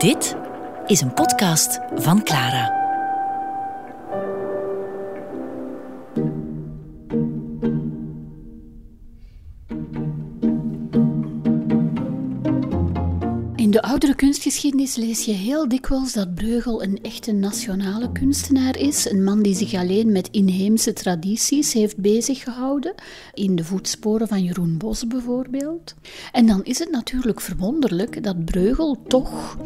Dit is een podcast van Clara. In de oudere kunstgeschiedenis lees je heel dikwijls dat Breugel een echte nationale kunstenaar is. Een man die zich alleen met inheemse tradities heeft beziggehouden. In de voetsporen van Jeroen Bos bijvoorbeeld. En dan is het natuurlijk verwonderlijk dat Breugel toch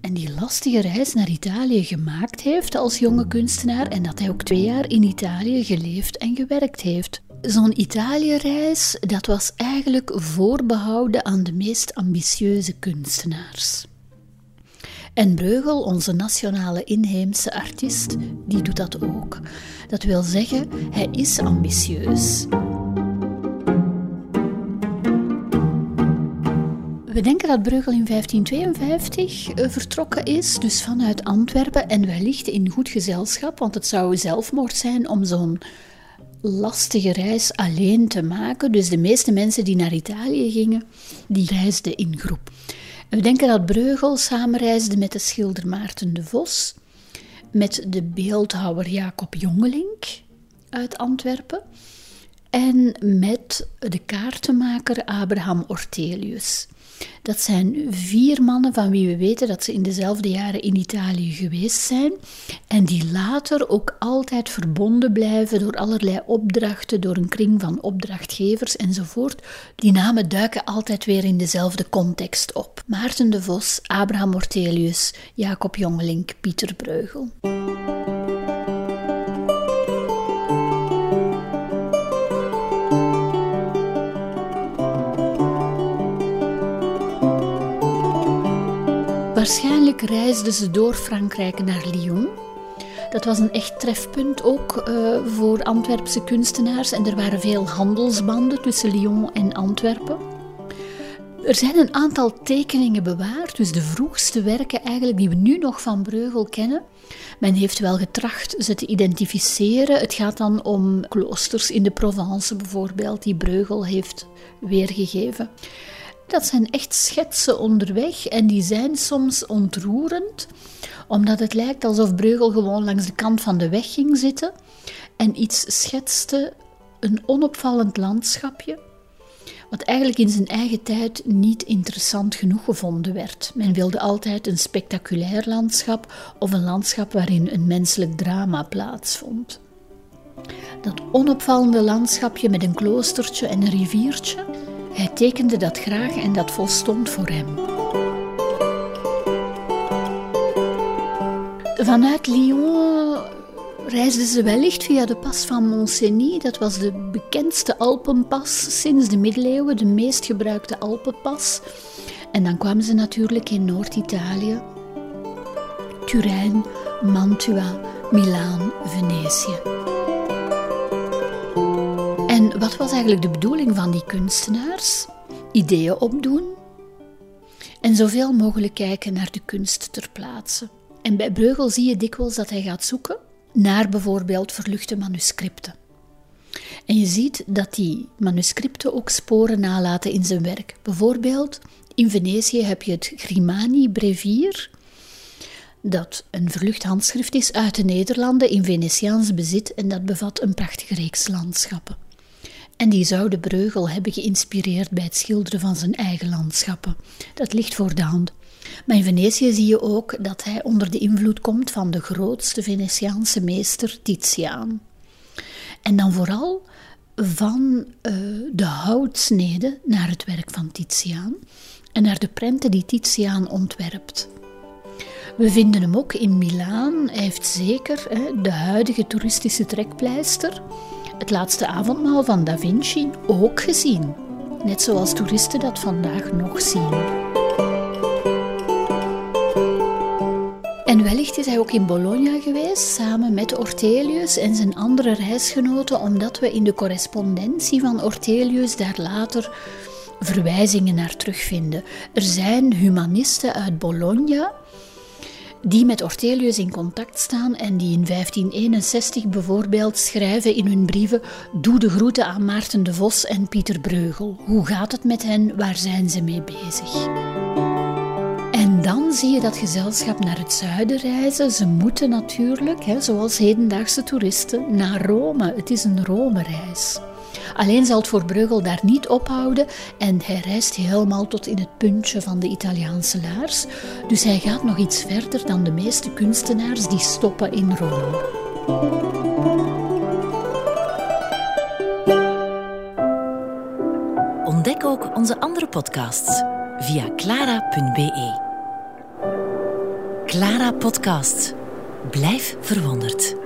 en die lastige reis naar Italië gemaakt heeft als jonge kunstenaar en dat hij ook twee jaar in Italië geleefd en gewerkt heeft. Zo'n Italië-reis, dat was eigenlijk voorbehouden aan de meest ambitieuze kunstenaars. En Breugel, onze nationale inheemse artiest, die doet dat ook. Dat wil zeggen, hij is ambitieus. We denken dat Breugel in 1552 eh, vertrokken is, dus vanuit Antwerpen en wellicht in goed gezelschap, want het zou zelfmoord zijn om zo'n lastige reis alleen te maken. Dus de meeste mensen die naar Italië gingen, die reisden in groep. we denken dat Breugel samenreisde met de schilder Maarten de Vos, met de beeldhouwer Jacob Jongelink uit Antwerpen en met de kaartenmaker Abraham Ortelius. Dat zijn vier mannen van wie we weten dat ze in dezelfde jaren in Italië geweest zijn en die later ook altijd verbonden blijven door allerlei opdrachten, door een kring van opdrachtgevers enzovoort. Die namen duiken altijd weer in dezelfde context op. Maarten de Vos, Abraham Ortelius, Jacob Jongelink, Pieter Breugel. Waarschijnlijk reisden ze door Frankrijk naar Lyon. Dat was een echt trefpunt ook uh, voor Antwerpse kunstenaars en er waren veel handelsbanden tussen Lyon en Antwerpen. Er zijn een aantal tekeningen bewaard, dus de vroegste werken eigenlijk die we nu nog van Breugel kennen. Men heeft wel getracht ze te identificeren. Het gaat dan om kloosters in de Provence bijvoorbeeld, die Breugel heeft weergegeven. Dat zijn echt schetsen onderweg en die zijn soms ontroerend, omdat het lijkt alsof Breugel gewoon langs de kant van de weg ging zitten en iets schetste, een onopvallend landschapje, wat eigenlijk in zijn eigen tijd niet interessant genoeg gevonden werd. Men wilde altijd een spectaculair landschap of een landschap waarin een menselijk drama plaatsvond. Dat onopvallende landschapje met een kloostertje en een riviertje, hij tekende dat graag en dat volstond voor hem. Vanuit Lyon reisden ze wellicht via de pas van Montcenis. Dat was de bekendste Alpenpas sinds de middeleeuwen, de meest gebruikte Alpenpas. En dan kwamen ze natuurlijk in Noord-Italië, Turijn, Mantua, Milaan, Venetië. Wat was eigenlijk de bedoeling van die kunstenaars? Ideeën opdoen en zoveel mogelijk kijken naar de kunst ter plaatse. En bij Breugel zie je dikwijls dat hij gaat zoeken naar bijvoorbeeld verluchte manuscripten. En je ziet dat die manuscripten ook sporen nalaten in zijn werk. Bijvoorbeeld in Venetië heb je het Grimani Brevier, dat een verlucht handschrift is uit de Nederlanden in Venetiaans bezit en dat bevat een prachtige reeks landschappen. En die zou de Breugel hebben geïnspireerd bij het schilderen van zijn eigen landschappen. Dat ligt voor de hand. Maar in Venetië zie je ook dat hij onder de invloed komt van de grootste Venetiaanse meester Titiaan. En dan vooral van uh, de houtsnede naar het werk van Titiaan en naar de prenten die Titiaan ontwerpt. We vinden hem ook in Milaan. Hij heeft zeker hè, de huidige toeristische trekpleister het laatste avondmaal van Da Vinci ook gezien, net zoals toeristen dat vandaag nog zien. En wellicht is hij ook in Bologna geweest, samen met Ortelius en zijn andere reisgenoten, omdat we in de correspondentie van Ortelius daar later verwijzingen naar terugvinden. Er zijn humanisten uit Bologna die met Ortelius in contact staan en die in 1561 bijvoorbeeld schrijven in hun brieven: Doe de groeten aan Maarten de Vos en Pieter Breugel. Hoe gaat het met hen? Waar zijn ze mee bezig? dan zie je dat gezelschap naar het zuiden reizen. Ze moeten natuurlijk, hè, zoals hedendaagse toeristen, naar Rome. Het is een Rome-reis. Alleen zal het voor Breugel daar niet ophouden en hij reist helemaal tot in het puntje van de Italiaanse laars. Dus hij gaat nog iets verder dan de meeste kunstenaars die stoppen in Rome. Ontdek ook onze andere podcasts via clara.be. Clara Podcast. Blijf verwonderd.